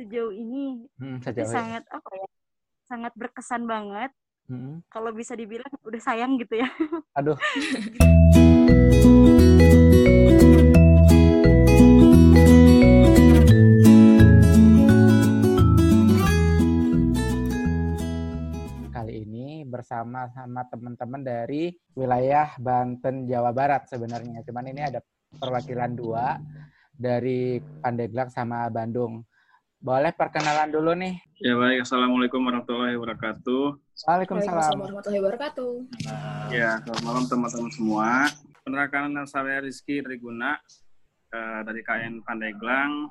sejauh ini Hmm, itu sejauh ini. sangat apa ya? Sangat berkesan banget. Hmm. Kalau bisa dibilang udah sayang gitu ya. Aduh. Kali ini bersama sama teman-teman dari wilayah Banten, Jawa Barat sebenarnya. Cuman ini ada perwakilan dua dari Pandeglang sama Bandung. Boleh perkenalan dulu nih. Ya baik, Assalamualaikum warahmatullahi wabarakatuh. Waalaikumsalam. warahmatullahi wabarakatuh. Ya, selamat malam teman-teman semua. Penerkanan saya Rizky Triguna eh, dari KN Pandeglang.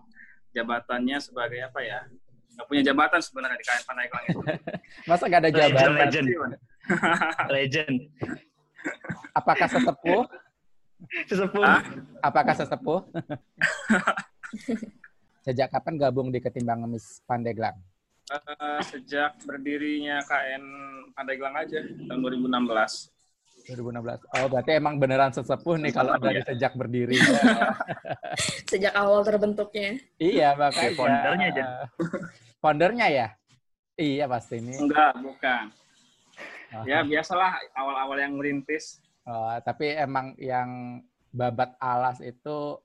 Jabatannya sebagai apa ya? Nggak punya jabatan sebenarnya di KN Pandeglang itu. Masa gak ada jabatan? Legend, Legend. Apakah sesepuh? Sesepuh. Apakah sesepuh? Sejak kapan gabung di Ketimbang Ngemis Pandeglang? Eh, sejak berdirinya KN Pandeglang aja tahun 2016. 2016. Oh, berarti emang beneran sesepuh nih kalau dari sejak berdiri. Sejak awal terbentuknya. iya, makanya. Ya, foundernya aja. Foundernya ya? Iya, pasti ini. Enggak, bukan. Oh, Ya biasalah awal-awal yang merintis. oh, tapi emang yang babat alas itu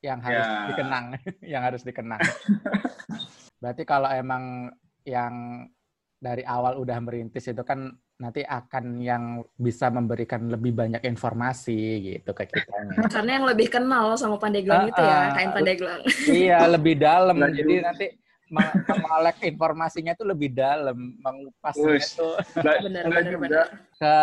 yang harus Ya. dikenang, yang harus dikenang. Berarti kalau emang yang dari awal udah merintis itu kan nanti akan yang bisa memberikan lebih banyak informasi gitu ke kita. Karena yang lebih kenal sama Pandeglang itu Ah, ya, kain Pandeglang. iya, lebih dalam. Lanjut. Jadi nanti meng- mengoleksi informasinya itu lebih dalam, mengupasnya itu Enggak, Benar, enggak benar, juga. benar. ke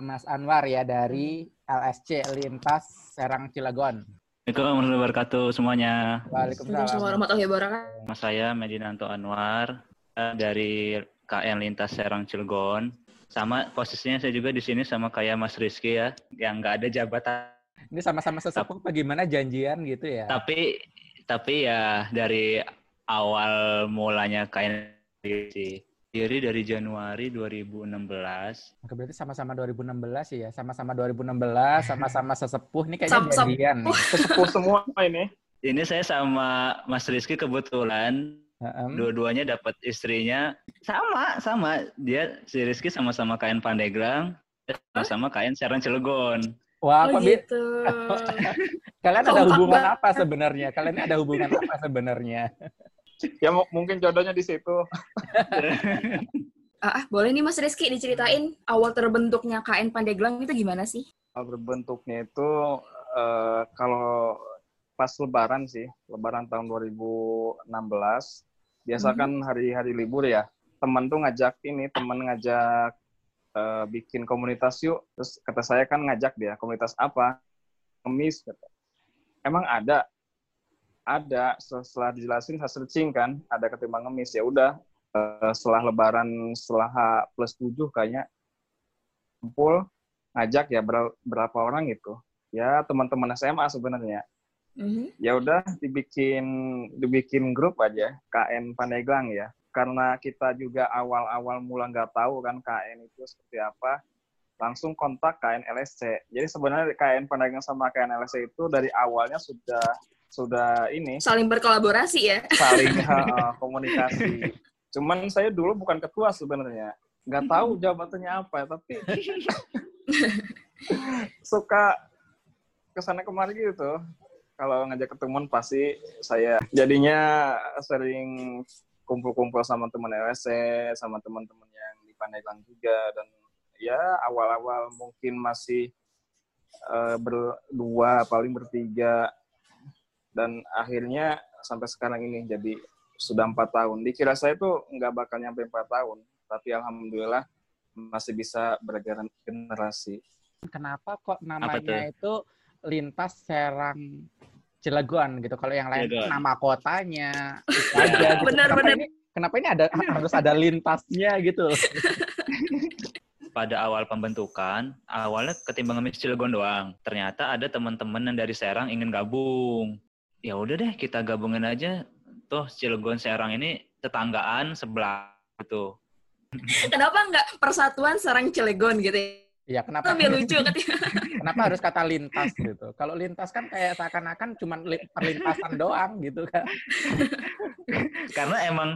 Mas Anwar ya dari LSC Lintas Serang Cilegon. Assalamualaikum warahmatullahi wabarakatuh semuanya. Waalaikumsalam warahmatullahi wabarakatuh. Nama saya Medinanto Anwar eh, dari KN Lintas Serang Cilegon. Sama posisinya saya juga di sini sama kayak Mas Rizky ya, yang nggak ada jabatan. Ini sama-sama sesepuh bagaimana janjian gitu ya? Tapi tapi ya dari awal mulanya KN sih. Diri dari Januari 2016. Oke, berarti sama-sama 2016 ya, sama-sama 2016, sama-sama sesepuh nih kayaknya Sam-sam. janjian nih. Sesepuh semua ini. Ini saya sama Mas Rizky kebetulan dua-duanya dapat istrinya sama sama dia si Rizky sama-sama kain Pandeglang sama-sama kain Serang Cilegon Wah, Oh apa gitu. Kalian ada hubungan apa sebenarnya? Kalian ada hubungan apa sebenarnya? Ya mu- mungkin jodohnya di situ. Ah, ah, boleh nih Mas Rizky diceritain awal terbentuknya KN Pandeglang itu gimana sih? Kalau berbentuknya itu eh, kalau pas lebaran sih, lebaran tahun 2016. Biasa kan hari-hari libur ya. Temen tuh ngajak ini, temen ngajak eh, bikin komunitas yuk. Terus kata saya kan ngajak dia, komunitas apa? Kemis. kata. Emang ada? Ada. Setelah dijelasin, saya searching kan, ada ketimbang ngemis. Ya udah, eh, setelah lebaran, setelah plus 7 kayaknya, kumpul, ngajak ya ber- berapa orang gitu ya teman-teman SMA sebenarnya Mhm. ya udah dibikin dibikin grup aja KN Pandeglang ya karena kita juga awal-awal mula nggak tahu kan KN itu seperti apa langsung kontak KN LSC jadi sebenarnya KN Pandeglang sama KN LSC itu dari awalnya sudah sudah ini. Saling berkolaborasi ya. saling uh, komunikasi. Cuman saya dulu bukan ketua sebenarnya. Nggak tahu jabatannya apa tapi suka ke sana kemari gitu. Kalau ngajak ketemuan pasti saya jadinya sering kumpul-kumpul sama teman LSC sama teman-teman yang di Pandeglang juga. Dan ya awal-awal mungkin masih eh, berdua paling bertiga dan akhirnya sampai sekarang ini jadi sudah empat tahun dikira saya tuh nggak bakal nyampe empat tahun tapi alhamdulillah masih bisa bergenerasi Kenapa kok namanya itu Lintas Serang Cilegon gitu? Kalau yang lain Cilegon. nama kotanya itu aja. gitu. Benar, kenapa benar. Ini, kenapa ini ada harus ada lintasnya gitu? pada awal pembentukan awalnya ketimbang ngemis Cilegon doang ternyata ada teman-teman yang dari Serang ingin gabung ya udah deh kita gabungin aja toh Cilegon Serang ini tetanggaan sebelah gitu Kenapa nggak persatuan Serang Cilegon gitu? Ya kenapa? Lebih lucu. Kenapa harus kata lintas gitu? Kalau lintas kan kayak seakan-akan cuma li- perlintasan doang gitu kan. Karena emang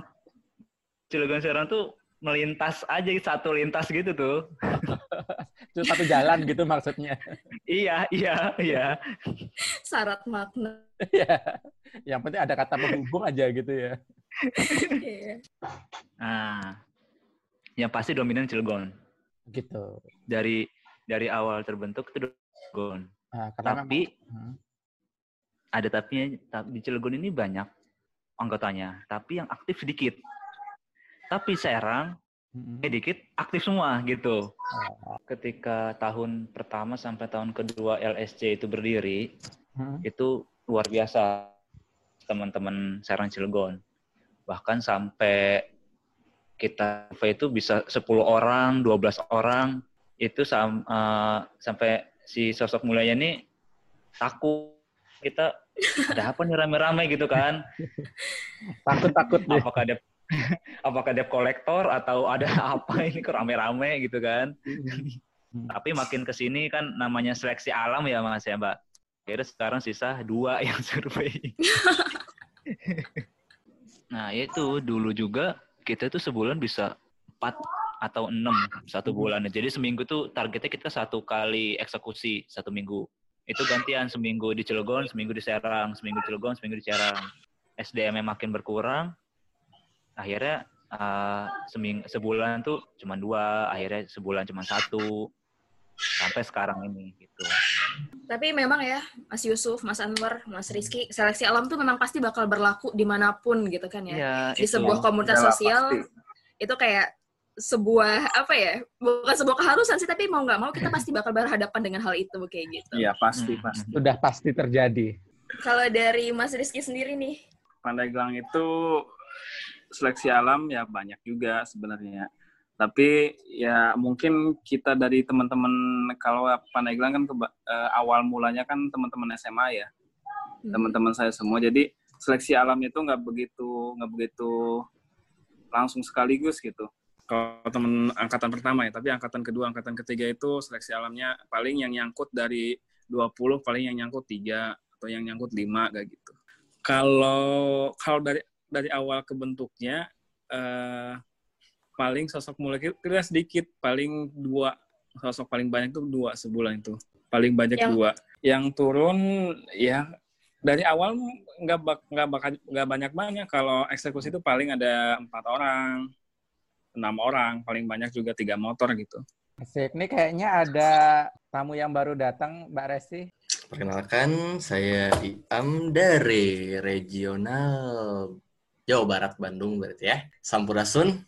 Cilegon Serang tuh melintas aja satu lintas gitu tuh. Itu satu jalan gitu maksudnya. Iya, iya, iya. Syarat makna. Iya. Yang penting ada kata penghubung aja gitu ya. Iya. Nah, yang pasti dominan Cilegon. Gitu. Dari dari awal terbentuk itu Cilegon. Nah, karena Tapi memang- Hmm. ada tapinya ta- di Cilegon ini banyak anggotanya, tapi yang aktif sedikit. Tapi Serang Hmm. eh, dikit aktif semua gitu. Oh. Ketika tahun pertama sampai tahun kedua LSC itu berdiri, Hmm. itu luar biasa teman-teman Serang Cilegon. Bahkan sampai kita itu bisa 10 orang, 12 orang, itu sam- eh, sampai si sosok mulianya ini takut kita ada apa nih rame-rame gitu kan? Takut-takut deh. Apakah ada apakah dia kolektor atau ada apa ini kok rame-rame gitu kan? Hmm. Tapi makin ke sini kan namanya seleksi alam ya Mas ya Mbak. Kira sekarang sisa dua yang survei. nah itu dulu juga kita tuh sebulan bisa empat atau enam satu bulan. Jadi seminggu tuh targetnya kita satu kali eksekusi satu minggu. Itu gantian seminggu di Cilegon, seminggu di Serang, seminggu di Cilegon, seminggu di Serang. SDM-nya makin berkurang, akhirnya uh, seming sebulan tuh cuma dua, akhirnya sebulan cuma satu, sampai sekarang ini gitu. Tapi memang ya, Mas Yusuf, Mas Anwar, Mas Rizky, seleksi alam tuh memang pasti bakal berlaku di mana pun gitu kan ya. Iya, Di itu. sebuah komunitas Iyalah, sosial, pasti. itu kayak sebuah apa ya bukan sebuah keharusan sih tapi mau nggak mau kita pasti bakal berhadapan dengan hal itu kayak gitu. Iya pasti Hmm, pasti. Sudah pasti terjadi. Kalau dari Mas Rizky sendiri nih, Pandeglang itu seleksi alam ya banyak juga sebenarnya. Tapi ya mungkin kita dari teman-teman kalau Pandeglang kan keba- eh, awal mulanya kan teman-teman SMA ya, Hmm. teman-teman saya semua. Jadi seleksi alam itu nggak begitu nggak begitu langsung sekaligus gitu. Kalau teman angkatan pertama ya, tapi angkatan kedua, angkatan ketiga itu seleksi alamnya paling yang nyangkut dari 20 paling yang nyangkut tiga atau yang nyangkut lima kayak gitu. Kalau kalau dari dari awal kebentuknya eh, paling sosok mulai kita sedikit, paling dua sosok paling banyak itu dua sebulan itu. Paling banyak Yang- dua. Yang turun ya dari awal nggak bak, nggak bakal nggak banyak banyak. Kalau eksekusi itu paling ada empat orang, enam orang, paling banyak juga tiga motor gitu. Asik. Ini kayaknya ada tamu yang baru datang, Mbak Resti. Perkenalkan, saya Iam dari regional Jawa Barat Bandung berarti ya, Sampurasun.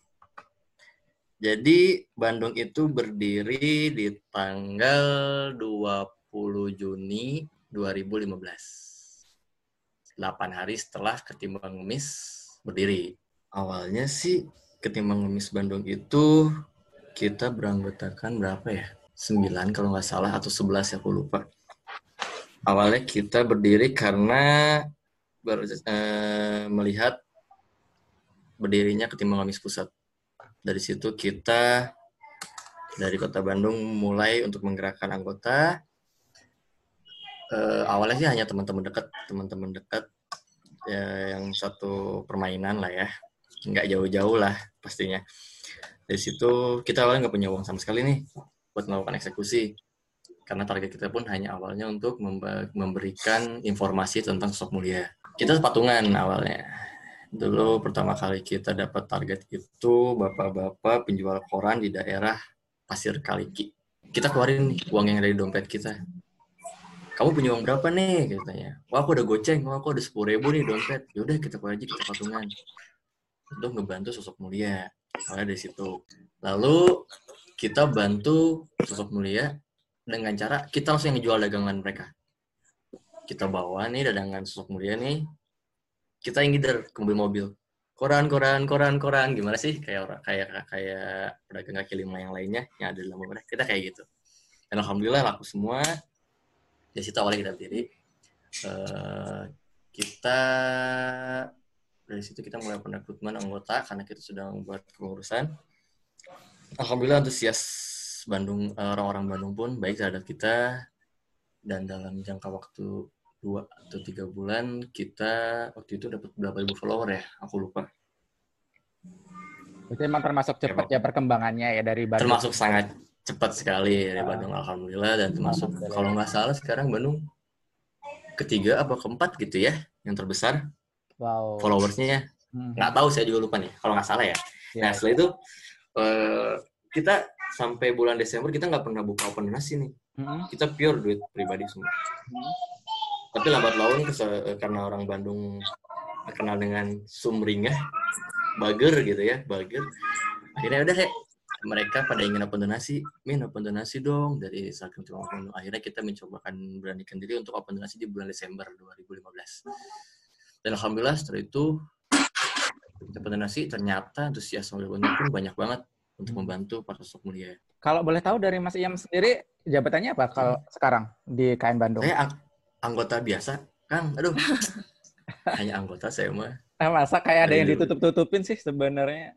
Jadi Bandung itu berdiri di tanggal 20 Juni 2015. 8 hari setelah Ketimbang Ngemis berdiri. Awalnya sih Ketimbang Ngemis Bandung itu kita beranggotakan berapa ya? 9 kalau nggak salah atau 11 ya aku lupa awalnya kita berdiri karena ber- eh, melihat berdirinya Ketimbang Gamis Pusat. Dari situ kita dari Kota Bandung mulai untuk menggerakkan anggota. Eh, awalnya sih hanya teman-teman dekat, teman-teman dekat ya, yang satu permainan lah ya, nggak jauh-jauh lah pastinya. Dari situ kita awalnya nggak punya uang sama sekali nih buat melakukan eksekusi karena target kita pun hanya awalnya untuk memberikan informasi tentang sosok mulia. Kita patungan awalnya. Dulu pertama kali kita dapat target itu bapak-bapak penjual koran di daerah Pasir Kaliki. Kita keluarin uang yang ada di dompet kita. Kamu punya uang berapa nih? Katanya. Wah aku udah goceng, wah aku ada sepuluh ribu nih dompet. Yaudah kita keluar aja kita patungan. Untuk ngebantu sosok mulia. Awalnya dari situ. Lalu kita bantu sosok mulia dengan cara kita langsung yang ngejual dagangan mereka. Kita bawa nih dagangan sosok mulia nih, kita yang ngider ke mobil-mobil. Koran, koran, koran, koran. Gimana sih kayak orang kayak kayak pedagang kaki lima yang lainnya yang ada dalam mereka. Kita kayak gitu. Dan alhamdulillah laku semua. Dari situ awalnya kita berdiri. Eh, kita dari situ kita mulai perekrutmen anggota karena kita sudah membuat kepengurusan. Alhamdulillah antusias Bandung eh, orang-orang Bandung pun baik terhadap kita dan dalam jangka waktu dua atau tiga bulan kita waktu itu dapat berapa ribu follower ya aku lupa Itu emang termasuk cepat ya perkembangannya ya dari Bandung. termasuk sangat cepat sekali dari Ah. Bandung alhamdulillah dan termasuk Alhamdulillah. kalau nggak salah sekarang Bandung ketiga apa keempat gitu ya yang terbesar Wow. followersnya Hmm. nggak tahu saya juga lupa nih kalau nggak salah ya Ya. nah setelah itu eh, kita sampai bulan Desember kita nggak pernah buka open donasi nih Mm-mm. kita pure duit pribadi semua tapi lambat laun karena orang Bandung terkenal dengan sumringah bager gitu ya bager. Akhirnya udah kayak mereka pada ingin open donasi. Min open donasi dong dari Instagram Cuma Bandung. Akhirnya kita mencobakan beranikan diri untuk open donasi di bulan Desember 2015 dan alhamdulillah setelah itu open donasi. Ternyata antusias Bandung pun banyak banget untuk membantu para sosok mulia. Kalau boleh tahu dari Mas Iam sendiri jabatannya apa kalau sekarang di KN Bandung? saya anggota biasa Kang aduh hanya anggota saya mah Eh, masa kayak ada yang ditutup-tutupin sih sebenarnya?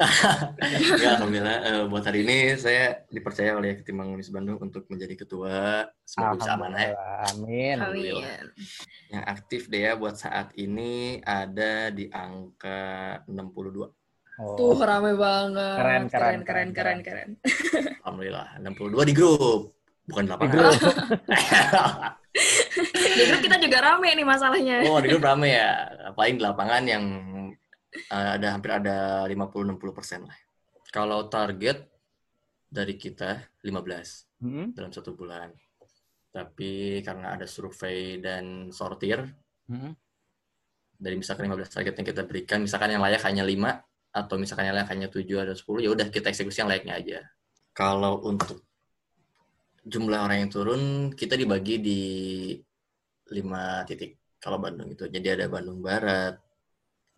ya alhamdulillah eh, buat hari ini saya dipercaya oleh Ketimbang Unis Bandung untuk menjadi ketua semoga bisa amanah ya. Amin. Alhamdulillah. Amin. yang aktif deh ya buat saat ini ada di angka 62 Oh. Tuh rame banget. Keren, keren, keren, keren, keren, keren. alhamdulillah 62 di grup bukan di Di lapangan grup. Di grup kita juga rame nih masalahnya. oh di grup rame ya paling di lapangan yang eh, ada hampir ada 50-60 persen lah kalau target dari kita 15 Hmm, dalam satu bulan. Tapi karena ada survei dan sortir, hmm. dari misalkan 15 target yang kita berikan, misalkan yang layak hanya 5, atau misalkan yang layak hanya 7 atau 10, ya udah kita eksekusi yang layaknya aja. Kalau untuk jumlah orang yang turun, kita dibagi di 5 titik. Kalau Bandung itu, jadi ada Bandung Barat,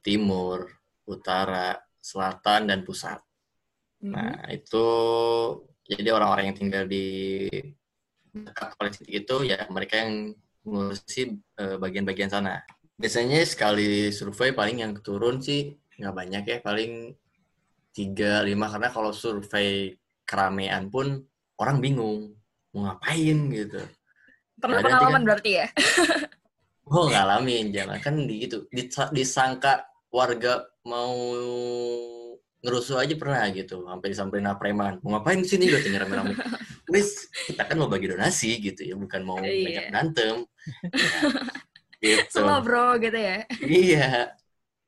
Timur, Utara, Selatan, dan Pusat. Mhm. Nah, itu jadi orang-orang yang tinggal di dekat titik itu ya mereka yang ngurusi eh, bagian-bagian sana. Biasanya sekali survei paling yang turun sih nggak banyak ya, paling 3 5 karena kalau survei keramaian pun orang bingung mau ngapain gitu. Pernah Ada pengalaman tiga- berarti ya? Oh ngalamin jangan kan di gitu Disa- disangka warga mau ngerusuh aja pernah gitu sampai disamperin preman mau ngapain di sini gitu rame-rame wis kita kan mau bagi donasi gitu ya bukan mau Iya. ngajak berantem gitu Slow bro gitu ya. iya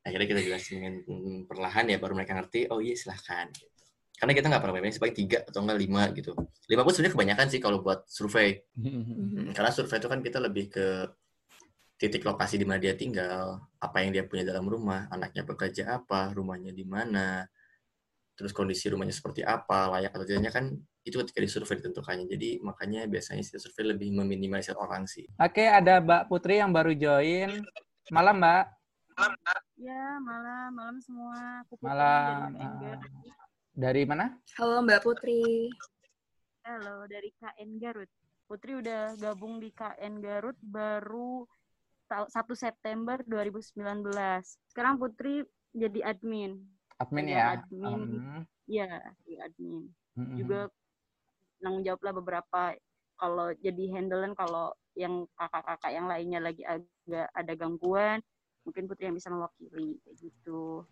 akhirnya kita jelasin perlahan ya baru mereka ngerti oh iya silahkan karena kita nggak pernah banyak paling tiga atau enggak lima gitu lima pun sebenarnya kebanyakan sih kalau buat survei Mhm. karena survei itu kan kita lebih ke titik lokasi di mana dia tinggal, apa yang dia punya dalam rumah, anaknya bekerja apa, rumahnya di mana, terus kondisi rumahnya seperti apa, layak atau tidaknya kan itu ketika di survei ditentukannya. Jadi makanya biasanya si survei lebih meminimalisir orang sih. Oke, ada Mbak Putri yang baru join. Malam, Mbak. Ya, malam, malam semua. Aku Malam. Dari mana? Halo Mbak Putri. Halo, dari KN Garut. Putri udah gabung di KN Garut baru ta- 1 September 2019. Sekarang Putri jadi admin. Admin ya. admin. Hmm. Ya, di admin. Hmm. Juga tanggung jawab lah beberapa kalau jadi handlean kalau yang kakak-kakak yang lainnya lagi agak ada gangguan, mungkin Putri yang bisa mewakili kayak gitu.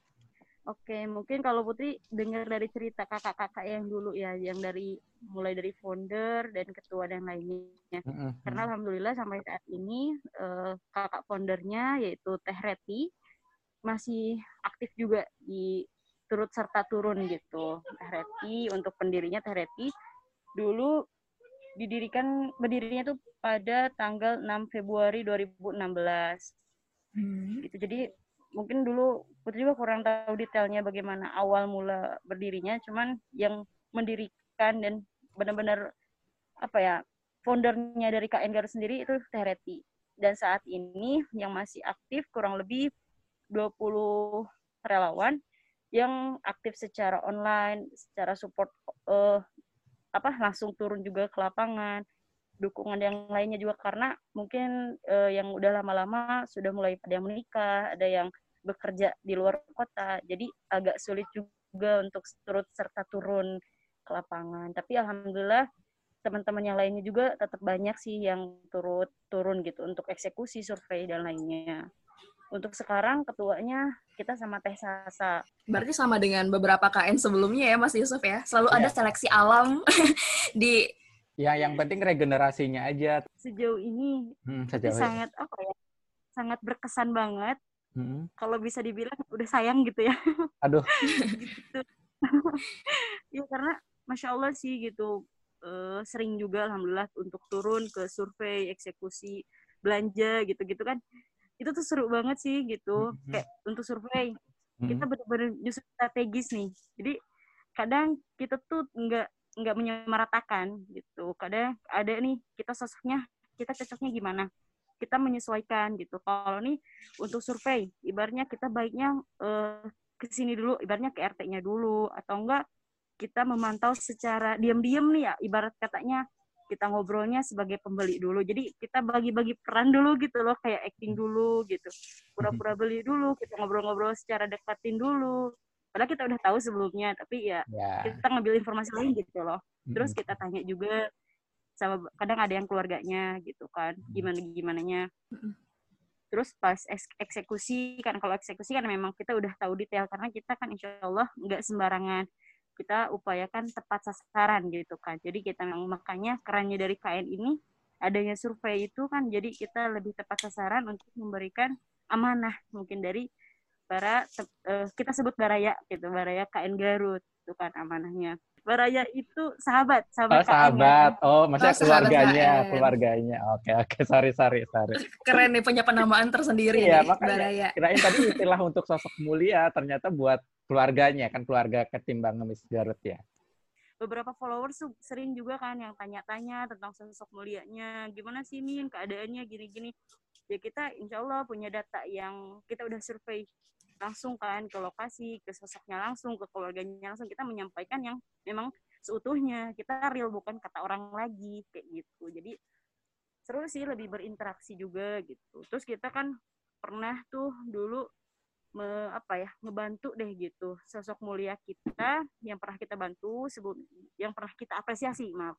Oke, mungkin kalau Putri dengar dari cerita kakak-kakak yang dulu ya, yang dari mulai dari founder dan ketua dan lainnya. Hmm, hmm, Karena alhamdulillah sampai saat ini eh, kakak foundernya yaitu Teh Reti masih aktif juga di turut serta turun gitu. Teh Reti untuk pendirinya Teh Reti dulu didirikan berdirinya tuh pada tanggal 6 Februari 2016 Hmm. gitu. Jadi mungkin dulu Putri juga kurang tahu detailnya bagaimana awal mula berdirinya, cuman yang mendirikan dan benar-benar apa ya foundernya dari KN Garut sendiri itu Teh Reti. Dan saat ini yang masih aktif kurang lebih 20 relawan yang aktif secara online, secara support eh, apa langsung turun juga ke lapangan dukungan yang lainnya juga karena mungkin eh, yang udah lama-lama sudah mulai ada yang menikah, ada yang bekerja di luar kota, jadi agak sulit juga untuk turut serta turun ke lapangan. Tapi alhamdulillah teman-teman yang lainnya juga tetap banyak sih yang turut turun gitu untuk eksekusi survei dan lainnya. Untuk sekarang ketuanya kita sama Teh Sasa. Berarti sama dengan beberapa KN sebelumnya ya Mas Yusuf ya. Selalu ada Iya. seleksi alam di Ya, yang penting regenerasinya aja. Sejauh ini Hmm, sejauh ini. sangat apa ya? Sangat berkesan banget. Hmm. Kalau bisa dibilang udah sayang gitu ya. Aduh. gitu. ya karena masya Allah sih gitu eh, sering juga alhamdulillah untuk turun ke survei eksekusi belanja gitu-gitu kan itu tuh seru banget sih gitu Mhm. kayak untuk survei Hmm. kita bener-bener nyusun strategis nih jadi kadang kita tuh nggak nggak menyamaratakan gitu. Kadang ada nih kita sosoknya kita cocoknya gimana? Kita menyesuaikan gitu. Kalau nih untuk survei ibaratnya kita baiknya eh, ke sini dulu ibaratnya ke RT-nya dulu. Atau enggak kita memantau secara diam-diam nih ya ibarat katanya kita ngobrolnya sebagai pembeli dulu. Jadi kita bagi-bagi peran dulu gitu loh kayak acting dulu gitu. Pura-pura beli dulu kita ngobrol-ngobrol secara dekatin dulu padahal kita udah tahu sebelumnya tapi ya Ya. kita ngambil informasi lain gitu loh. Terus Mm-mm. kita tanya juga sama kadang ada yang keluarganya gitu kan gimana gimananya. Terus pas eks- eksekusi kan kalau eksekusi kan memang kita udah tahu detail karena kita kan insya Allah nggak sembarangan. Kita upayakan tepat sasaran gitu kan. Jadi kita memang makanya kerannya dari KN ini adanya survei itu kan jadi kita lebih tepat sasaran untuk memberikan amanah mungkin dari para te- eh, kita sebut baraya gitu baraya KN Garut itu kan amanahnya baraya itu sahabat Oh, sahabat KN ya. sahabat. Oh, maksudnya Oh, keluarganya, KN. keluarganya. Oke, oke. Sorry, sorry, sorry. keren nih punya penamaan tersendiri Iya, nih, makanya. Baraya. Kirain tadi istilah untuk sosok mulia, ternyata buat keluarganya, kan keluarga ketimbang ngemis Garut ya. beberapa followers sering juga kan yang tanya-tanya tentang sosok mulianya gimana sih Min keadaannya gini-gini ya kita insya Allah punya data yang kita udah survei langsung kan ke lokasi ke sosoknya langsung ke keluarganya langsung. Kita menyampaikan yang memang seutuhnya. Kita real bukan kata orang lagi kayak gitu. Jadi seru sih lebih berinteraksi juga gitu. Terus kita kan pernah tuh dulu me, apa ya ngebantu deh gitu. Sosok mulia kita yang pernah kita bantu sebelum yang pernah kita apresiasi maaf.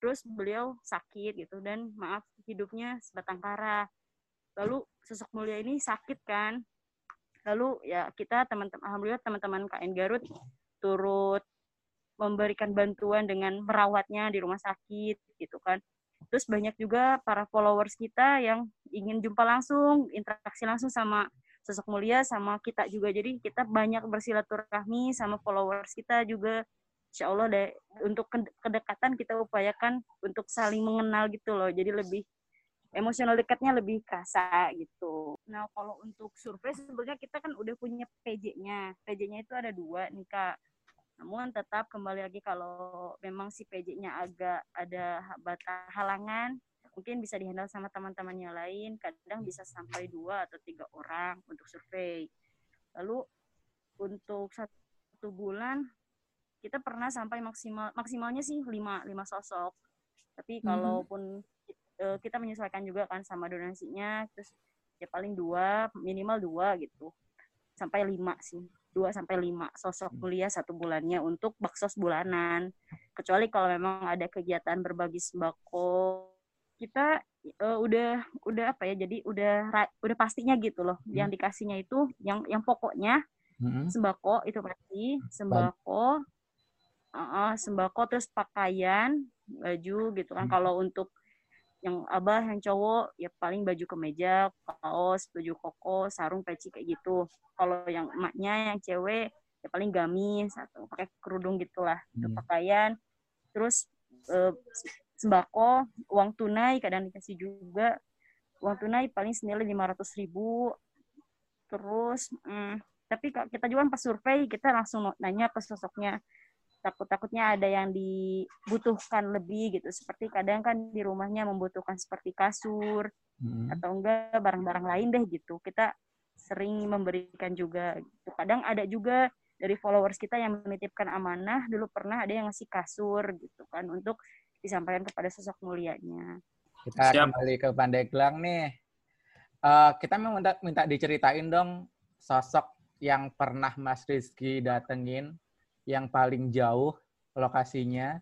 Terus beliau sakit gitu. Dan maaf hidupnya sebatang kara. Lalu sosok mulia ini sakit kan lalu ya kita teman-teman alhamdulillah teman-teman KN Garut turut memberikan bantuan dengan merawatnya di rumah sakit gitu kan. Terus banyak juga para followers kita yang ingin jumpa langsung interaksi langsung sama sosok mulia sama kita juga. Jadi kita banyak bersilaturahmi sama followers kita juga. Insya Allah deh, untuk ked- kedekatan kita upayakan untuk saling mengenal gitu loh. Jadi lebih emosional dekatnya lebih kerasa gitu. Nah kalau untuk survei sebenarnya kita kan udah punya PJ-nya PJ-nya itu ada dua nih kak. Namun tetap kembali lagi kalau memang si PJ-nya agak ada bata halangan mungkin bisa dihandle sama teman-temannya lain. Kadang bisa sampai dua atau tiga orang untuk survei. Lalu untuk satu bulan kita pernah sampai maksimal maksimalnya sih lima lima sosok. Tapi Mhm. kalaupun eh, kita menyesuaikan juga kan sama donasinya terus ya paling dua minimal dua gitu. Sampai lima sih dua sampai lima. Sosok mulia satu bulannya untuk baksos bulanan. Kecuali kalau memang ada kegiatan berbagi sembako. Kita eh, udah udah apa ya jadi udah udah pastinya gitu loh. Yang dikasihnya itu yang yang pokoknya Mm-mm. sembako itu pasti sembako. Uh, sembako terus pakaian baju gitu kan. Hmm. kalau untuk yang abah yang cowok ya paling baju kemeja kaos baju koko sarung peci kayak gitu. Kalau yang emaknya yang cewek ya paling gamis atau pakai kerudung gitulah. Untuk Hmm. pakaian. Terus eh, sembako uang tunai kadang dikasih juga. Uang tunai paling senilai lima ratus ribu. Terus mm, tapi kita juga pas survei kita langsung nanya ke sosoknya takut-takutnya ada yang dibutuhkan lebih gitu seperti kadang kan di rumahnya membutuhkan seperti kasur Mm-mm. atau enggak barang-barang lain deh gitu kita sering memberikan juga gitu kadang ada juga dari followers kita yang menitipkan amanah dulu pernah ada yang ngasih kasur gitu kan untuk disampaikan kepada sosok mulianya Kita Siap. kembali ke Pandeglang nih. Eh, kita mau minta, minta diceritain dong sosok yang pernah Mas Rizky datengin yang paling jauh lokasinya,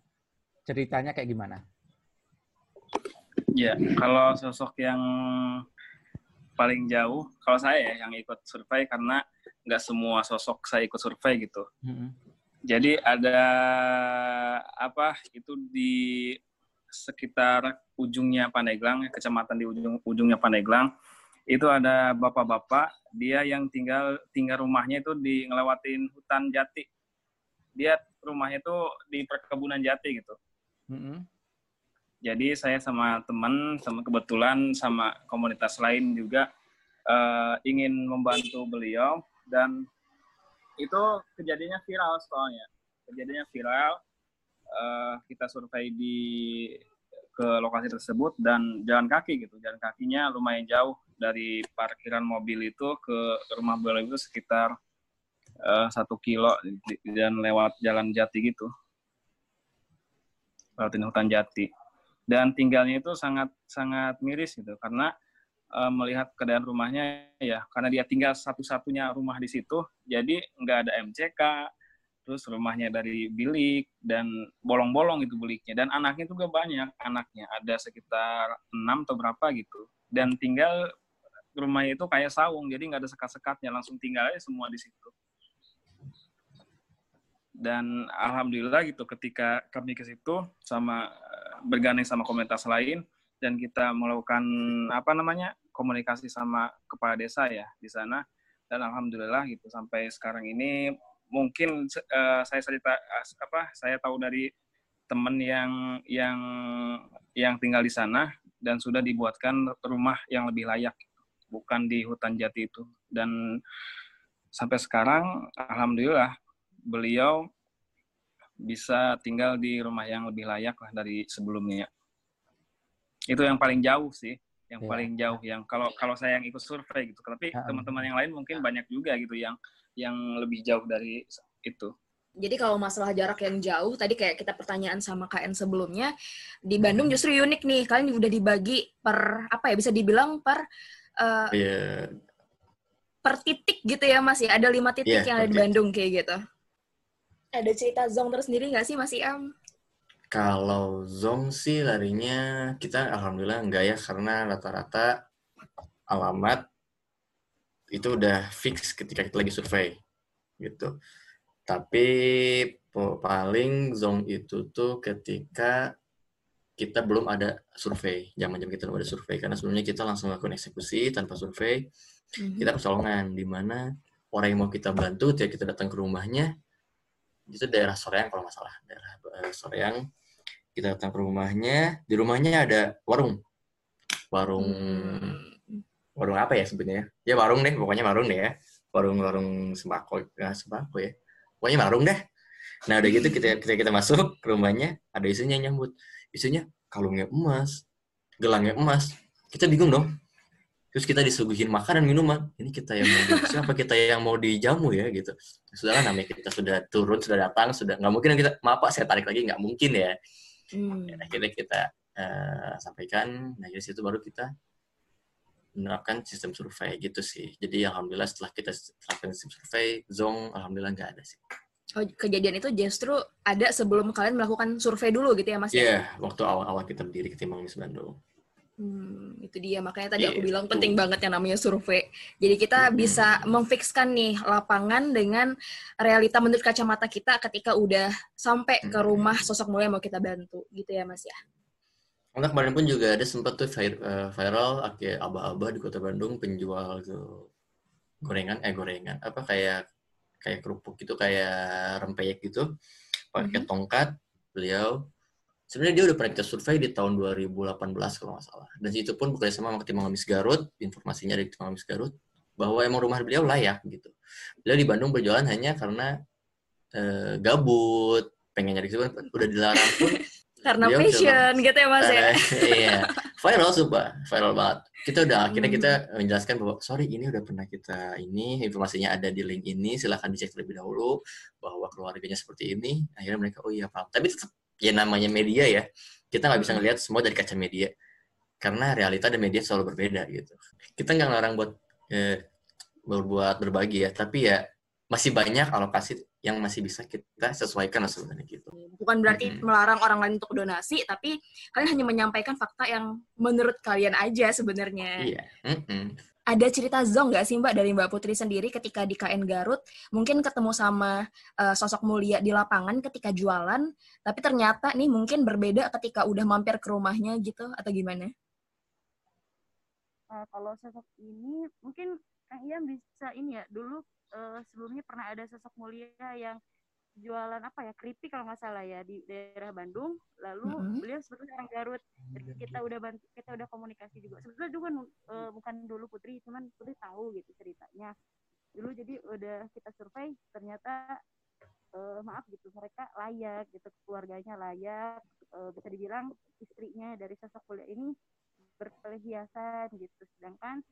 ceritanya kayak gimana? Ya, kalau sosok yang paling jauh, kalau saya ya yang ikut survei karena nggak semua sosok saya ikut survei gitu. Mm-mm. Jadi ada apa itu di sekitar ujungnya Pandeglang, kecamatan di ujung ujungnya Pandeglang, itu ada bapak-bapak dia yang tinggal tinggal rumahnya itu di ngelewatin hutan jati. Dia rumahnya itu di perkebunan jati gitu. Mm-mm. Jadi saya sama teman, sama kebetulan sama komunitas lain juga eh, ingin membantu beliau dan itu kejadiannya viral soalnya. Kejadiannya viral. eh, kita survei di ke lokasi tersebut dan jalan kaki gitu. Jalan kakinya lumayan jauh dari parkiran mobil itu ke rumah beliau itu sekitar eh, satu kilo dan lewat jalan jati gitu. Lewatin hutan jati. Dan tinggalnya itu sangat sangat miris gitu. Karena eh, melihat keadaan rumahnya ya karena dia tinggal satu-satunya rumah di situ jadi nggak ada MCK terus rumahnya dari bilik dan bolong-bolong itu biliknya. Dan anaknya juga banyak anaknya ada sekitar enam atau berapa gitu. Dan tinggal rumahnya itu kayak saung jadi nggak ada sekat-sekatnya langsung tinggal aja semua di situ dan alhamdulillah gitu ketika kami ke situ sama eh, bergandeng sama komunitas lain dan kita melakukan apa namanya komunikasi sama kepala desa ya di sana. Dan alhamdulillah gitu sampai sekarang ini mungkin eh, saya cerita apa saya tahu dari teman yang yang yang tinggal di sana dan sudah dibuatkan rumah yang lebih layak bukan di hutan jati itu. Dan sampai sekarang alhamdulillah beliau bisa tinggal di rumah yang lebih layak lah dari sebelumnya. Itu yang paling jauh sih, yang Iya. paling jauh yang kalau kalau saya yang ikut survei gitu. Tapi Ya. teman-teman yang lain mungkin banyak juga gitu yang yang lebih jauh dari itu. Jadi kalau masalah jarak yang jauh, tadi kayak kita pertanyaan sama KN sebelumnya, di Bandung justru unik nih. Kalian udah dibagi per, apa ya, bisa dibilang per eh, Iya, per titik gitu ya Mas ya. Ada lima titik Iya, yang ada di. Bandung kayak gitu. Ada cerita Zong tersendiri nggak sih Mas Iam? Kalau Zong sih larinya kita alhamdulillah enggak ya karena rata-rata alamat itu udah fix ketika kita lagi survei gitu. Tapi paling Zong itu tuh ketika kita belum ada survei, zaman-zaman kita belum ada survei karena sebelumnya kita langsung lakukan eksekusi tanpa survei. Kita pertolongan di mana orang yang mau kita bantu, ketika kita datang ke rumahnya, itu daerah Soreang kalau nggak salah, daerah eh, Soreang. Kita datang ke rumahnya. Di rumahnya ada warung. Warung warung apa ya sebetulnya ya warung deh. Pokoknya warung deh ya. Warung warung sembako. Ya sembako ya. Pokoknya warung deh. Nah udah gitu kita kita kita masuk ke rumahnya ada isunya yang nyambut. Isunya kalungnya emas gelangnya emas. Kita bingung dong terus kita disuguhin makanan minuman ini kita yang mau di, siapa kita yang mau dijamu ya gitu sudahlah namanya kita sudah turun sudah datang sudah nggak mungkin kita maaf pak saya tarik lagi nggak mungkin ya Hmm. Akhirnya kita eh, sampaikan nah dari situ baru kita menerapkan sistem survei gitu sih jadi alhamdulillah setelah kita terapkan sistem survei zong alhamdulillah nggak ada sih Oh, kejadian itu justru ada sebelum kalian melakukan survei dulu gitu ya Mas? ya? Iya, waktu awal-awal kita berdiri ketimbang Miss Bandung. Hmm, itu dia makanya tadi aku Gitu. bilang penting banget yang namanya survei. Jadi kita Mm-mm. bisa memfikskan nih lapangan dengan realita menurut kacamata kita ketika udah sampai ke rumah sosok mulia yang mau kita bantu gitu ya Mas ya. Karena kemarin pun juga ada sempat tuh eh, viral kayak aba-aba di kota Bandung penjual gorengan eh gorengan apa kayak kayak kerupuk gitu kayak rempeyek gitu pakai Mhm. tongkat beliau sebenarnya dia udah pernah kita survei di tahun 2018 kalau nggak salah dan itu pun bekerja sama sama Ketimbang Ngemis Garut informasinya dari Ketimbang Ngemis Garut bahwa emang rumah beliau layak gitu beliau di Bandung berjualan hanya karena eh, gabut pengen nyari kesibukan udah dilarang pun Karena Beliau passion gitu ya Mas ya. Iya, viral sumpah, viral banget. Kita udah akhirnya Hmm. kita menjelaskan bahwa sorry ini udah pernah kita ini informasinya ada di link ini, silahkan dicek terlebih dahulu bahwa keluarganya seperti ini. Akhirnya mereka oh iya paham. Tapi tetap ya namanya media ya, kita nggak bisa Hmm. ngelihat semua dari kaca media karena realita dan media selalu berbeda gitu. Kita nggak ngelarang buat eh, berbuat berbagi ya, tapi ya masih banyak alokasi yang masih bisa kita sesuaikan lah sebenarnya gitu. Bukan berarti Mm-mm. melarang orang lain untuk donasi, tapi kalian hanya menyampaikan fakta yang menurut kalian aja sebenarnya. Iya. Mm-mm. Ada cerita zong nggak sih Mbak dari Mbak Putri sendiri ketika di KN Garut, mungkin ketemu sama eh, sosok mulia di lapangan ketika jualan, tapi ternyata nih mungkin berbeda ketika udah mampir ke rumahnya gitu, atau gimana? Eh, kalau sosok ini mungkin Kang Ian bisa ini ya dulu eh, sebelumnya pernah ada sosok mulia yang jualan apa ya keripik kalau nggak salah ya di daerah Bandung. Lalu Mhm. beliau sebetulnya orang Garut. Jadi kita udah bantu kita udah komunikasi juga. Sebetulnya juga eh, bukan dulu Putri cuman Putri tahu gitu ceritanya. Dulu jadi udah kita survei ternyata eh, maaf gitu mereka layak gitu keluarganya layak. Eh, bisa dibilang istrinya dari sosok mulia ini berperhiasan gitu. Sedangkan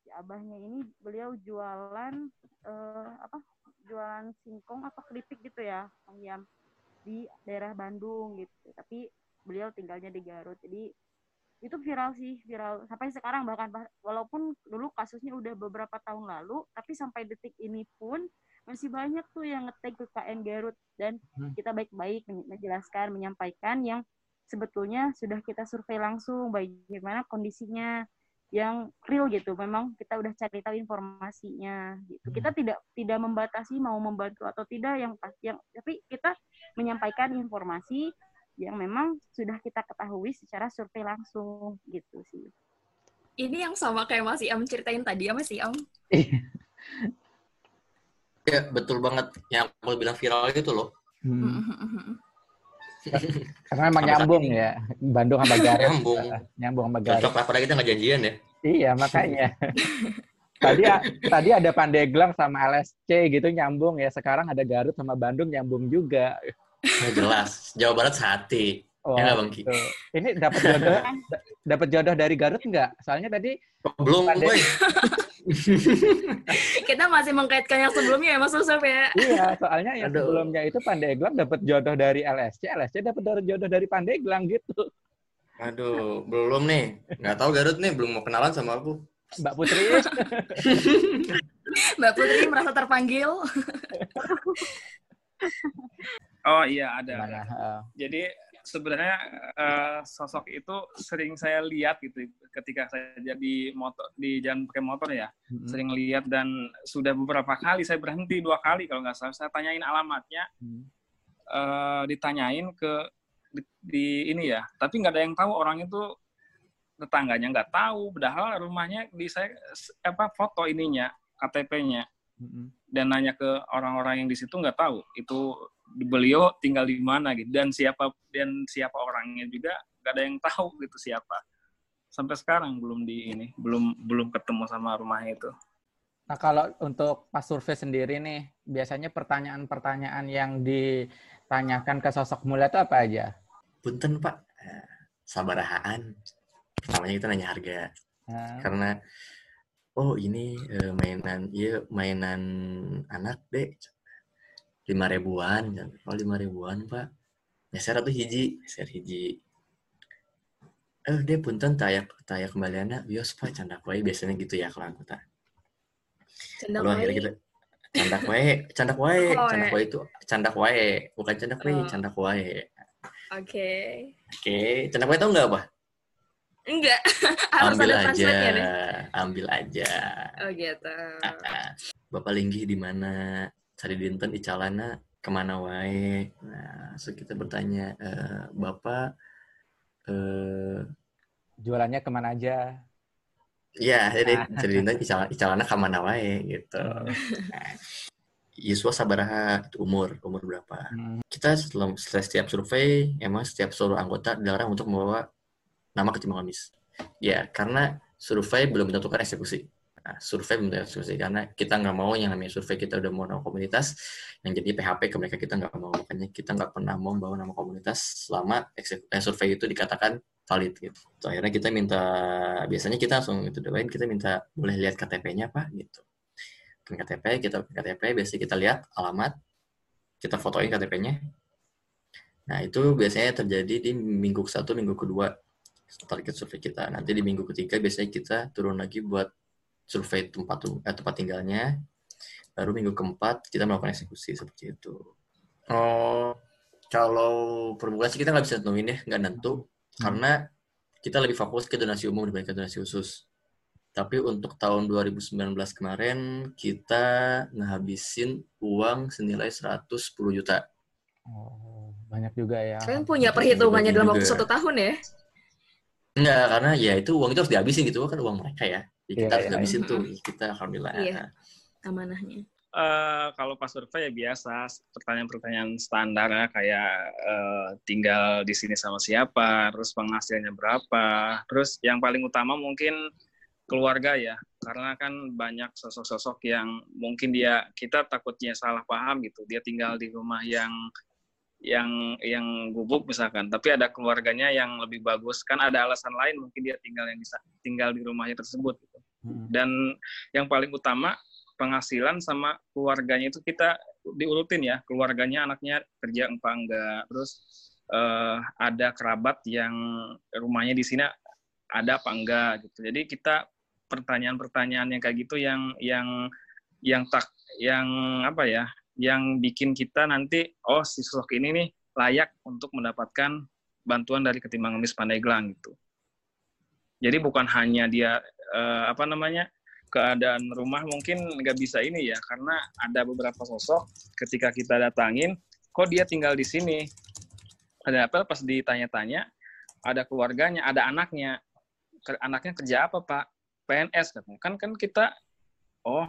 si abahnya ini beliau jualan eh, apa jualan singkong apa keripik gitu ya Yam di daerah Bandung gitu. Tapi beliau tinggalnya di Garut. Jadi itu viral sih viral sampai sekarang bahkan bah- walaupun dulu kasusnya udah beberapa tahun lalu tapi sampai detik ini pun masih banyak tuh yang ngetag ke KN Garut. Dan Hmm. kita baik-baik men- menjelaskan menyampaikan yang sebetulnya sudah kita survei langsung bagaimana kondisinya yang real gitu memang kita udah cari tahu informasinya gitu kita tidak tidak membatasi mau membantu atau tidak yang pas yang tapi kita menyampaikan informasi yang memang sudah kita ketahui secara survei langsung gitu sih Ini yang sama kayak Mas Iam ceritain tadi ya Mas Iam. Ya, betul banget. Yang aku bilang viral itu loh. Hmm. Karena emang nyambung ya. Bandung sama Garut. Nyambung. Nyambung sama Garut. Cocok lah, padahal kita nggak janjian ya. Iya, makanya. tadi tadi ada Pandeglang sama LSC gitu nyambung ya. Sekarang ada Garut sama Bandung nyambung juga. Nah, jelas. Jawa Barat sehati. Wah, Ya Bang Ki? gitu. Ini dapat jodoh dapat jodoh dari Garut nggak? Soalnya tadi Oh, belum, boy. Kita masih mengkaitkan yang sebelumnya ya Mas Yusuf ya. iya, soalnya yang Aduh. sebelumnya itu Pandeglang dapat jodoh dari LSC, LSC dapat jodoh dari Pandeglang gitu. Aduh, belum nih. Nggak tahu Garut nih, belum mau kenalan sama aku. Mbak Putri, Mbak Putri merasa terpanggil. Oh iya ada. gimana? Eh, Jadi sebenarnya eh, sosok itu sering saya lihat gitu ketika saya jadi motor di jalan pakai motor ya. Mm, sering lihat dan sudah beberapa kali saya berhenti dua kali kalau nggak salah. Saya tanyain alamatnya mm. eh, ditanyain ke di, di- ini ya. Tapi nggak ada yang tahu orang itu tetangganya nggak tahu. Padahal rumahnya di saya apa foto ininya KTP-nya Mm-mm. dan nanya ke orang-orang yang di situ nggak tahu. Itu beliau tinggal di mana gitu dan siapa dan siapa orangnya juga nggak ada yang tahu gitu siapa sampai sekarang belum di ini belum belum ketemu sama rumahnya itu Nah, kalau untuk pas survei sendiri nih, biasanya pertanyaan-pertanyaan yang ditanyakan ke sosok mulia itu apa aja? Punten, Pak. Eh, Sabarahaan. Pertamanya kita nanya harga. Nah, Karena, oh ini eh, mainan, iya mainan anak, dek. Lima ribuan. Oh, lima ribuan, Pak. Nyeser atau hiji? Nyeser hiji. Eh, dia punten tayak tayak kembaliannya bios pak canda kue biasanya gitu ya kalau aku tak. Lalu akhirnya kita canda kue, canda kue, Oh, canda ya. kue itu canda kue, bukan canda kue, Oh. canda kue. Oke. Oke, canda kue tau nggak apa? Enggak. Harus ambil ada aja, nih. ambil aja. Oh gitu. Bapak linggih di mana? Cari dinten icalana ke mana wae? Nah, so kita bertanya, eh, Bapak, eh, jualannya ke mana aja? ya, jadi cari dinten icalana, icalana ke mana wae gitu. Nah, Yuswa sabaraha itu umur, umur berapa? Hmm. Kita setelah, setelah setiap survei, emang setiap seluruh anggota dilarang untuk membawa nama ketimbang komis. Ya, karena survei belum menentukan eksekusi. Nah, survei tentukan eksekusi karena kita nggak mau yang namanya survei kita udah mau nama komunitas yang jadi PHP ke mereka kita nggak mau makanya kita nggak pernah mau membawa nama komunitas selama eh, survei itu dikatakan valid gitu. So, akhirnya kita minta biasanya kita langsung itu doain kita minta boleh lihat KTP-nya pak gitu. KTP kita KTP biasanya kita lihat alamat kita fotoin KTP-nya. Nah, itu biasanya terjadi di minggu satu, minggu kedua target survei kita. Nanti di minggu ketiga biasanya kita turun lagi buat survei tempat eh, tempat tinggalnya. baru minggu keempat kita melakukan eksekusi seperti itu. Oh, kalau perbulan sih kita nggak bisa nentuin ya, nggak nentu, karena kita lebih fokus ke donasi umum dibanding ke donasi khusus. Tapi untuk tahun 2019 kemarin kita ngehabisin uang senilai 110 juta. Oh, banyak juga ya. Kalian punya perhitungannya dalam waktu satu tahun ya? Enggak, karena ya itu uang itu harus dihabisin gitu kan uang mereka ya. Jadi kita Iya, harus iya, dihabisin iya. tuh kita alhamdulillah. Iya. Amanahnya. Eh, kalau pas survei ya biasa pertanyaan-pertanyaan standar ya kayak eh, tinggal di sini sama siapa, terus penghasilannya berapa, terus yang paling utama mungkin keluarga ya, karena kan banyak sosok-sosok yang mungkin dia kita takutnya salah paham gitu, dia tinggal di rumah yang yang yang gubuk misalkan, tapi ada keluarganya yang lebih bagus, kan ada alasan lain mungkin dia tinggal yang bisa tinggal di rumahnya tersebut. Gitu. Mm. Dan yang paling utama penghasilan sama keluarganya itu kita diurutin ya keluarganya anaknya kerja apa enggak terus eh, ada kerabat yang rumahnya di sini ada apa enggak gitu jadi kita pertanyaan-pertanyaan yang kayak gitu yang yang yang tak yang apa ya yang bikin kita nanti oh si sosok ini nih layak untuk mendapatkan bantuan dari ketimbang ngemis Pandeglang gitu. Jadi bukan hanya dia eh, apa namanya keadaan rumah mungkin nggak bisa ini ya karena ada beberapa sosok ketika kita datangin kok dia tinggal di sini? Ada apa? Pas ditanya-tanya ada keluarganya ada anaknya. Anaknya kerja apa pak? PNS kan kan kita oh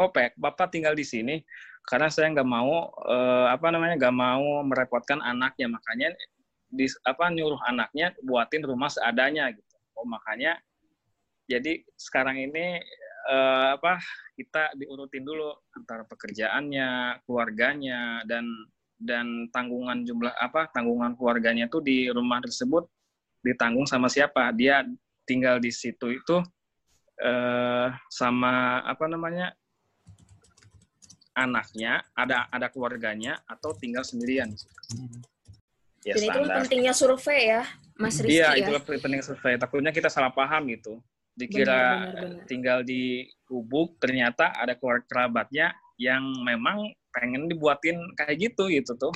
kok Pak, bapak tinggal di sini karena saya nggak mau eh, apa namanya nggak mau merepotkan anaknya makanya di apa nyuruh anaknya buatin rumah seadanya gitu oh makanya jadi sekarang ini eh, apa kita diurutin dulu antara pekerjaannya, keluarganya dan dan tanggungan jumlah apa tanggungan keluarganya tuh di rumah tersebut ditanggung sama siapa? Dia tinggal di situ itu eh, sama apa namanya anaknya, ada ada keluarganya atau tinggal sendirian. Mm. Ya Dan itu pentingnya survei ya, Mas Rizky Iya, ya. itulah penting survei. Takutnya kita salah paham gitu. Dikira Benar, benar, benar. tinggal di gubuk, ternyata ada keluarga kerabatnya yang memang pengen dibuatin kayak gitu gitu tuh.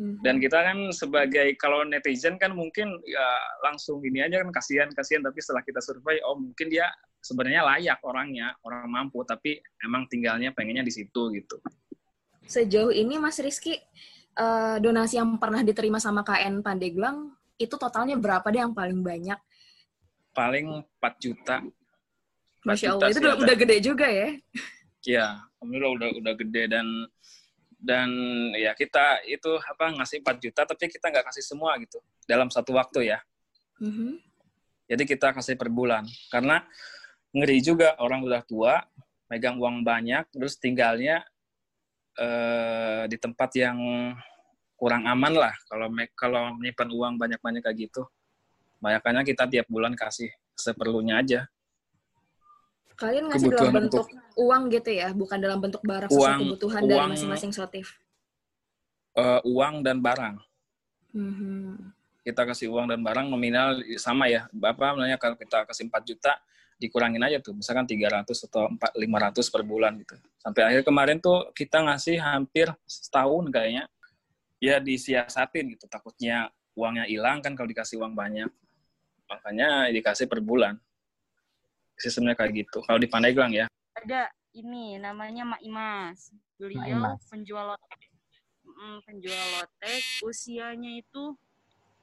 Mhm. Dan kita kan sebagai kalau netizen kan mungkin ya langsung ini aja kan kasihan kasihan tapi setelah kita survei oh mungkin dia sebenarnya layak orangnya orang mampu tapi emang tinggalnya pengennya di situ gitu. Sejauh ini Mas Rizky, eh, donasi yang pernah diterima sama KN Pandeglang, itu totalnya berapa deh yang paling banyak? Paling 4 juta. 4 Masya juta Allah, itu sih udah, udah gede juga ya. Ya, alhamdulillah udah udah gede dan dan ya kita itu apa ngasih 4 juta tapi kita nggak kasih semua gitu dalam satu waktu ya. Mhm. Jadi kita kasih per bulan karena ngeri juga orang udah tua megang uang banyak terus tinggalnya eh, di tempat yang kurang aman lah kalau kalau menyimpan uang banyak-banyak kayak gitu. Makanya kita tiap bulan kasih seperlunya aja. Kalian ngasih dalam Kebutuhan bentuk uang gitu ya, bukan dalam bentuk barang sesuai Uang- kebutuhan dari uang- masing-masing sotif. Eh, uang dan barang. Mhm. kita kasih uang dan barang nominal sama ya. Bapak namanya kalau kita kasih 4 juta dikurangin aja tuh, misalkan 300 atau 4, 500 per bulan gitu. Sampai akhir kemarin tuh kita ngasih hampir setahun kayaknya. Ya disiasatin gitu, takutnya uangnya hilang kan kalau dikasih uang banyak. Makanya dikasih per bulan. Sistemnya kayak gitu. Kalau di Pandeglang ya. Ada ini namanya Mak Imas. Beliau Imas. penjual lotek. Mm, penjual lotek usianya itu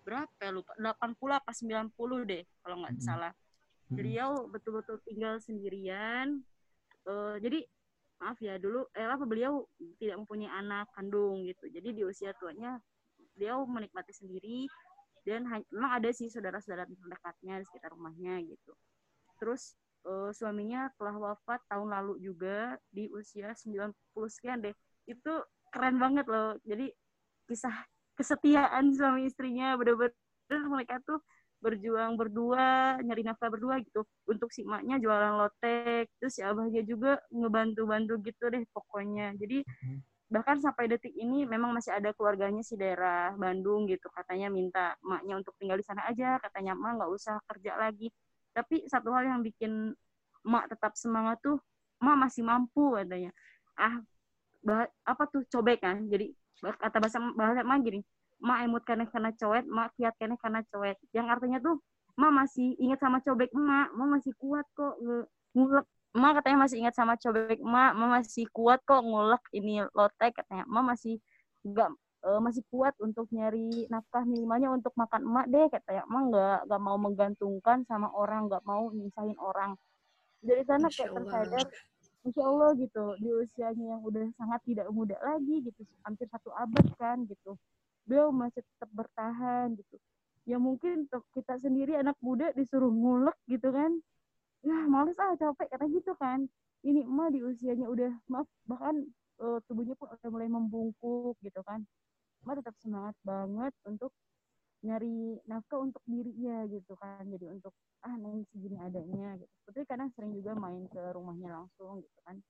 berapa ya lupa 80 apa 90 deh kalau nggak Mm-mm. salah. Mm. Beliau betul-betul tinggal sendirian. Eh, jadi maaf ya dulu eh apa beliau tidak mempunyai anak kandung gitu. Jadi di usia tuanya beliau menikmati sendiri dan memang ada sih saudara-saudara terdekatnya di sekitar rumahnya gitu. Terus eh, suaminya telah wafat tahun lalu juga di usia 90 sekian deh. Itu keren banget loh. Jadi kisah kesetiaan suami istrinya bener-bener mereka tuh berjuang berdua, nyari nafkah berdua gitu. Untuk si maknya jualan lotek, terus si abahnya juga ngebantu-bantu gitu deh pokoknya. Jadi bahkan sampai detik ini memang masih ada keluarganya si daerah Bandung gitu. Katanya minta emaknya untuk tinggal di sana aja. Katanya emak nggak usah kerja lagi. Tapi satu hal yang bikin emak tetap semangat tuh emak masih mampu katanya. Ah bah, apa tuh cobek kan? Jadi kata bahasa bahasa emak gini emak emut karena karena cowet emak kiat karena karena cowet yang artinya tuh emak masih ingat sama cobek emak emak masih kuat kok ngulek. Emak katanya masih ingat sama cobek emak emak masih kuat kok ngulek ini lotek katanya. Emak masih enggak uh, masih kuat untuk nyari nafkah minimalnya untuk makan emak deh katanya. Emak nggak nggak mau menggantungkan sama orang nggak mau nyusahin orang. Dari sana kayak tersadar Insya Allah gitu di usianya yang udah sangat tidak muda lagi gitu hampir satu abad kan gitu beliau masih tetap bertahan gitu. Ya mungkin kita sendiri anak muda disuruh ngulek gitu kan. Ya males ah capek kata gitu kan. Ini emak di usianya udah maaf bahkan uh, tubuhnya pun udah mulai membungkuk gitu kan. Emak tetap semangat banget untuk nyari nafkah untuk dirinya gitu kan. Jadi untuk ah nangis segini adanya gitu. Putri kadang sering juga main ke rumahnya langsung gitu kan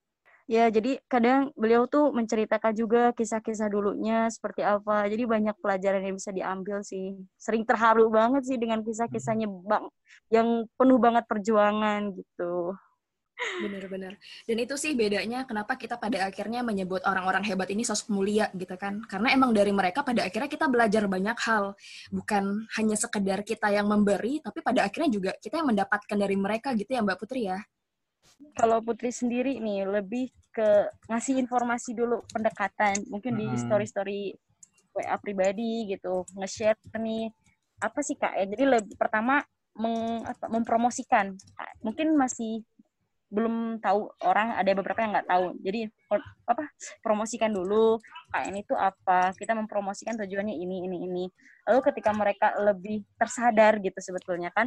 ya jadi kadang beliau tuh menceritakan juga kisah-kisah dulunya seperti apa jadi banyak pelajaran yang bisa diambil sih sering terharu banget sih dengan kisah-kisahnya bang yang penuh banget perjuangan gitu Benar-benar. Dan itu sih bedanya kenapa kita pada akhirnya menyebut orang-orang hebat ini sosok mulia gitu kan. Karena emang dari mereka pada akhirnya kita belajar banyak hal. Bukan hanya sekedar kita yang memberi, tapi pada akhirnya juga kita yang mendapatkan dari mereka gitu ya Mbak Putri ya. Kalau Putri sendiri nih lebih ke ngasih informasi dulu pendekatan. Mungkin di story-story WA pribadi gitu. Nge-share nih apa sih Kak ya. Jadi lebih pertama meng, apa, mempromosikan. Mungkin masih belum tahu orang ada beberapa yang nggak tahu jadi apa promosikan dulu KN itu apa kita mempromosikan tujuannya ini ini ini lalu ketika mereka lebih tersadar gitu sebetulnya kan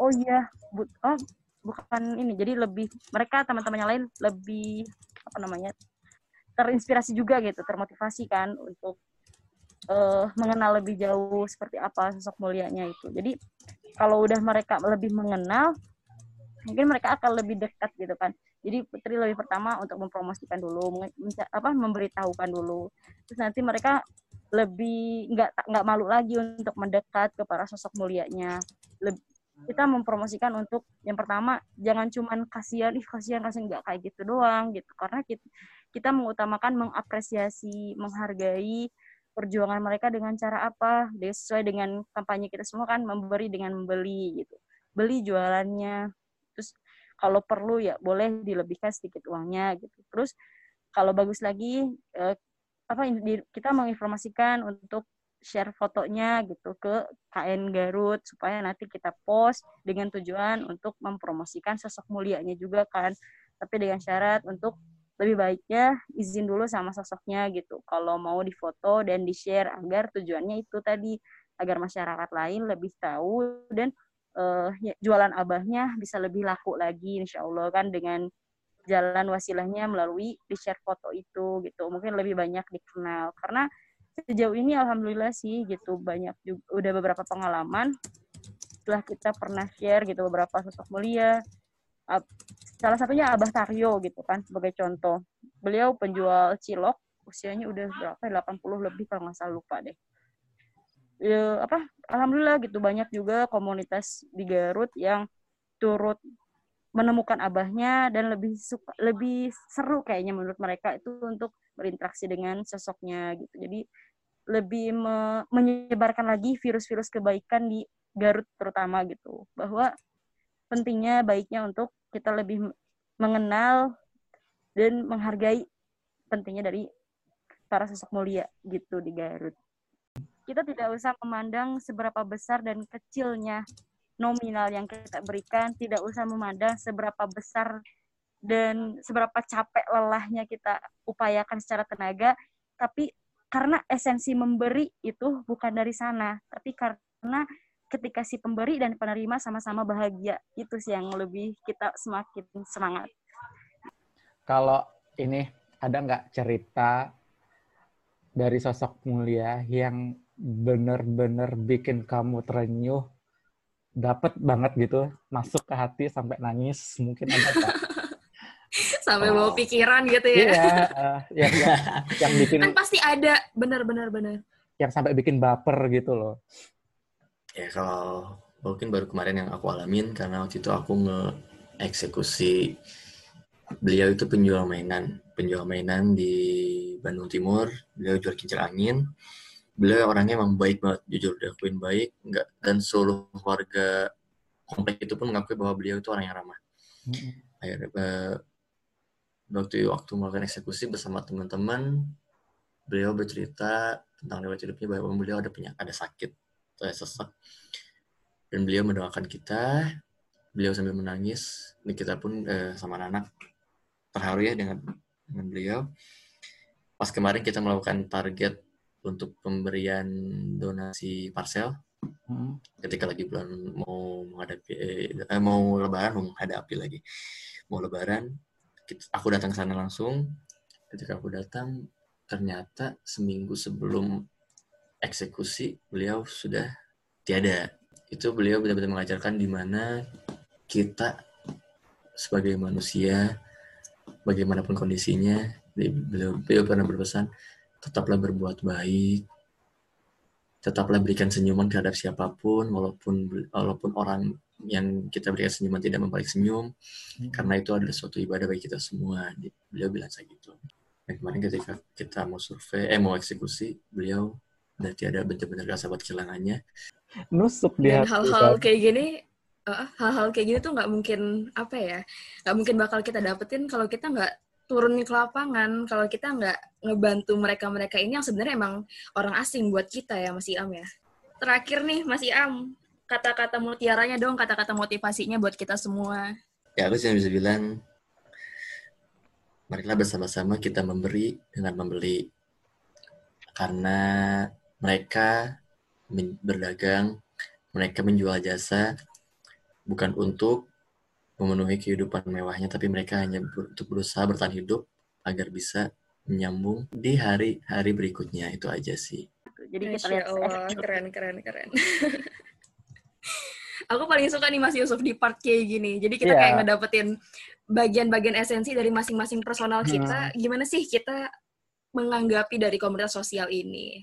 oh iya bu oh bukan ini jadi lebih mereka teman-teman yang lain lebih apa namanya terinspirasi juga gitu termotivasi kan untuk uh, mengenal lebih jauh seperti apa sosok mulianya itu. Jadi kalau udah mereka lebih mengenal mungkin mereka akan lebih dekat gitu kan. Jadi putri lebih pertama untuk mempromosikan dulu apa memberitahukan dulu. Terus nanti mereka lebih nggak nggak malu lagi untuk mendekat ke para sosok mulianya. Lebih, kita mempromosikan untuk yang pertama jangan cuman kasihan ih kasihan kasihan. Nggak kayak gitu doang gitu. Karena kita, kita mengutamakan mengapresiasi menghargai perjuangan mereka dengan cara apa? Sesuai dengan kampanye kita semua kan memberi dengan membeli gitu. Beli jualannya. Terus kalau perlu ya boleh dilebihkan sedikit uangnya gitu. Terus kalau bagus lagi eh, apa kita menginformasikan untuk share fotonya gitu ke KN Garut supaya nanti kita post dengan tujuan untuk mempromosikan sosok mulianya juga kan. Tapi dengan syarat untuk lebih baiknya izin dulu sama sosoknya gitu. Kalau mau difoto dan di share agar tujuannya itu tadi agar masyarakat lain lebih tahu dan uh, jualan abahnya bisa lebih laku lagi insya Allah kan dengan jalan wasilahnya melalui di share foto itu gitu. Mungkin lebih banyak dikenal. Karena sejauh ini alhamdulillah sih gitu banyak juga udah beberapa pengalaman. Setelah kita pernah share gitu beberapa sosok mulia salah satunya Abah Taryo gitu kan sebagai contoh. Beliau penjual cilok usianya udah berapa 80 lebih kalau nggak salah lupa deh. Ya, apa alhamdulillah gitu banyak juga komunitas di Garut yang turut menemukan abahnya dan lebih suka lebih seru kayaknya menurut mereka itu untuk berinteraksi dengan sosoknya gitu. Jadi lebih me menyebarkan lagi virus-virus kebaikan di Garut terutama gitu. Bahwa pentingnya baiknya untuk kita lebih mengenal dan menghargai pentingnya dari para sosok mulia gitu di Garut. Kita tidak usah memandang seberapa besar dan kecilnya nominal yang kita berikan, tidak usah memandang seberapa besar dan seberapa capek lelahnya kita upayakan secara tenaga, tapi karena esensi memberi itu bukan dari sana, tapi karena ketika si pemberi dan penerima sama-sama bahagia, itu sih yang lebih kita semakin semangat. Kalau ini ada nggak cerita dari sosok mulia yang bener-bener bikin kamu terenyuh, dapat banget gitu, masuk ke hati sampai nangis, mungkin ada? sampai oh. bawa pikiran gitu ya. Iya, uh, yang, yang, yang bikin... Kan pasti ada, bener-bener. bener. Yang sampai bikin baper gitu loh. Ya kalau mungkin baru kemarin yang aku alamin, karena waktu itu aku nge-eksekusi beliau itu penjual mainan, penjual mainan di Bandung Timur. Beliau jual kincir angin. Beliau orangnya emang baik banget, jujur diakuin baik, enggak dan seluruh warga komplek itu pun mengakui bahwa beliau itu orang yang ramah. Akhirnya eh, waktu waktu melakukan eksekusi bersama teman-teman, beliau bercerita tentang lewat hidupnya bahwa beliau ada penyakit, ada sakit, saya sesak, dan beliau mendoakan kita. Beliau sambil menangis, dan kita pun eh, sama anak terharu ya dengan dengan beliau. Pas kemarin kita melakukan target untuk pemberian donasi parcel Hmm. ketika lagi bulan mau menghadapi eh, mau lebaran mau menghadapi lagi mau lebaran aku datang ke sana langsung. Ketika aku datang ternyata seminggu sebelum eksekusi beliau sudah tiada. Itu beliau benar-benar mengajarkan di mana kita sebagai manusia bagaimanapun kondisinya di- beliau, beliau pernah berpesan tetaplah berbuat baik tetaplah berikan senyuman terhadap siapa pun walaupun walaupun orang yang kita berikan senyuman tidak membalik senyum karena itu adalah suatu ibadah bagi kita semua. Beliau bilang saya gitu. Dan kemarin ketika kita mau survei eh mau eksekusi beliau udah tiada benar-benar rasa buat kehilangannya. Nusuk di Dan hati hal-hal kan. kayak gini, eh, hal-hal kayak gini tuh nggak mungkin apa ya, nggak mungkin bakal kita dapetin kalau kita nggak turun ke lapangan, kalau kita nggak ngebantu mereka-mereka ini yang sebenarnya emang orang asing buat kita ya, Mas Iam ya. Terakhir nih, Mas Iam, kata-kata mutiaranya dong, kata-kata motivasinya buat kita semua. ya aku cuma bisa bilang marilah bersama-sama kita memberi dengan membeli karena mereka berdagang mereka menjual jasa bukan untuk memenuhi kehidupan mewahnya tapi mereka hanya ber- untuk berusaha bertahan hidup agar bisa menyambung di hari-hari berikutnya itu aja sih Jadi kita lihat keren, keren, keren. Aku paling suka nih Mas Yusuf di part kayak gini. Jadi kita Iya. kayak ngedapetin bagian-bagian esensi dari masing-masing personal kita. Gimana sih kita menganggapi dari komunitas sosial ini?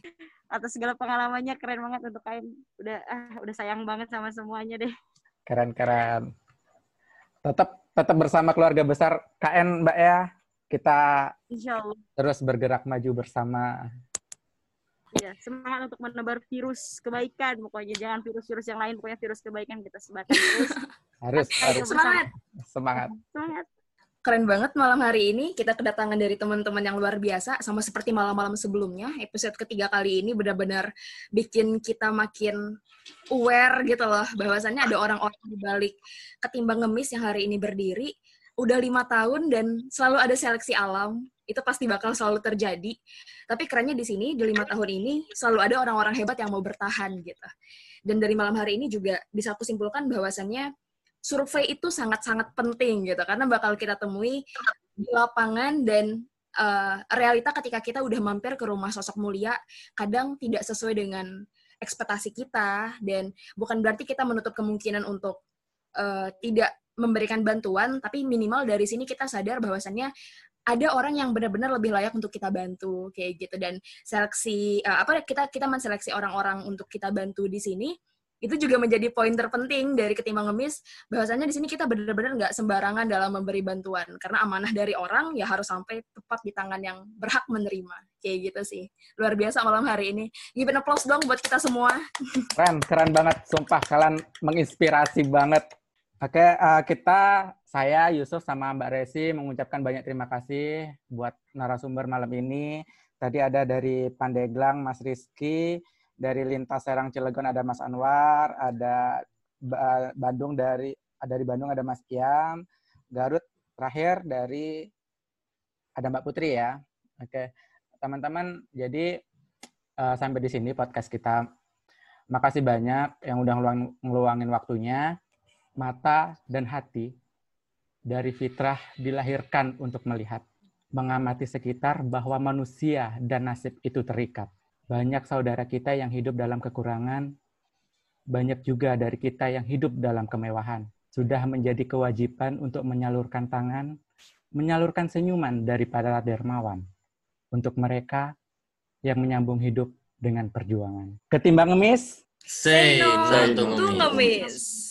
atas segala pengalamannya keren banget untuk kain. Udah ah, udah sayang banget sama semuanya deh. Keren-keren. Tetap tetap bersama keluarga besar KN Mbak ya. Kita Insya Allah. terus bergerak maju bersama. Ya, semangat untuk menebar virus kebaikan. Pokoknya jangan virus-virus yang lain, pokoknya virus kebaikan kita sebarkan terus. Harus harus Semangat! semangat. Semangat. Keren banget malam hari ini kita kedatangan dari teman-teman yang luar biasa sama seperti malam-malam sebelumnya. Episode ketiga kali ini benar-benar bikin kita makin aware gitu loh bahwasannya ada orang-orang di balik ketimbang ngemis yang hari ini berdiri udah lima tahun dan selalu ada seleksi alam itu pasti bakal selalu terjadi. Tapi kerennya di sini di lima tahun ini selalu ada orang-orang hebat yang mau bertahan gitu. Dan dari malam hari ini juga bisa aku simpulkan bahwasannya survei itu sangat-sangat penting gitu. Karena bakal kita temui di lapangan dan uh, realita ketika kita udah mampir ke rumah sosok mulia kadang tidak sesuai dengan ekspektasi kita. Dan bukan berarti kita menutup kemungkinan untuk uh, tidak memberikan bantuan tapi minimal dari sini kita sadar bahwasannya ada orang yang benar-benar lebih layak untuk kita bantu kayak gitu. Dan seleksi uh, apa kita kita menseleksi orang-orang untuk kita bantu di sini itu juga menjadi poin terpenting dari ketimbang ngemis bahwasannya di sini kita benar-benar nggak sembarangan dalam memberi bantuan. Karena amanah dari orang ya harus sampai tepat di tangan yang berhak menerima kayak gitu sih. Luar biasa malam hari ini. Give an applause dong buat kita semua. Keren, keren banget. Sumpah, kalian menginspirasi banget. Oke, eh, kita, saya, Yusuf, sama Mbak Resi mengucapkan banyak terima kasih buat narasumber malam ini. Tadi ada dari Pandeglang, Mas Rizky. Dari Lintas Serang Cilegon ada Mas Anwar. Ada Ba- Bandung dari dari Bandung ada Mas Iam. Garut terakhir dari ada Mbak Putri ya. Oke, teman-teman. Jadi eh, sampai di sini podcast kita Makasih banyak yang udah ngeluang- ngeluangin waktunya. Mata dan hati dari fitrah dilahirkan untuk melihat. Mengamati sekitar bahwa manusia dan nasib itu terikat. Banyak saudara kita yang hidup dalam kekurangan. Banyak juga dari kita yang hidup dalam kemewahan. Sudah menjadi kewajiban untuk menyalurkan tangan, menyalurkan senyuman dari para dermawan. Untuk mereka yang menyambung hidup dengan perjuangan. Ketimbang ngemis, say no no to to ngemis. ngemis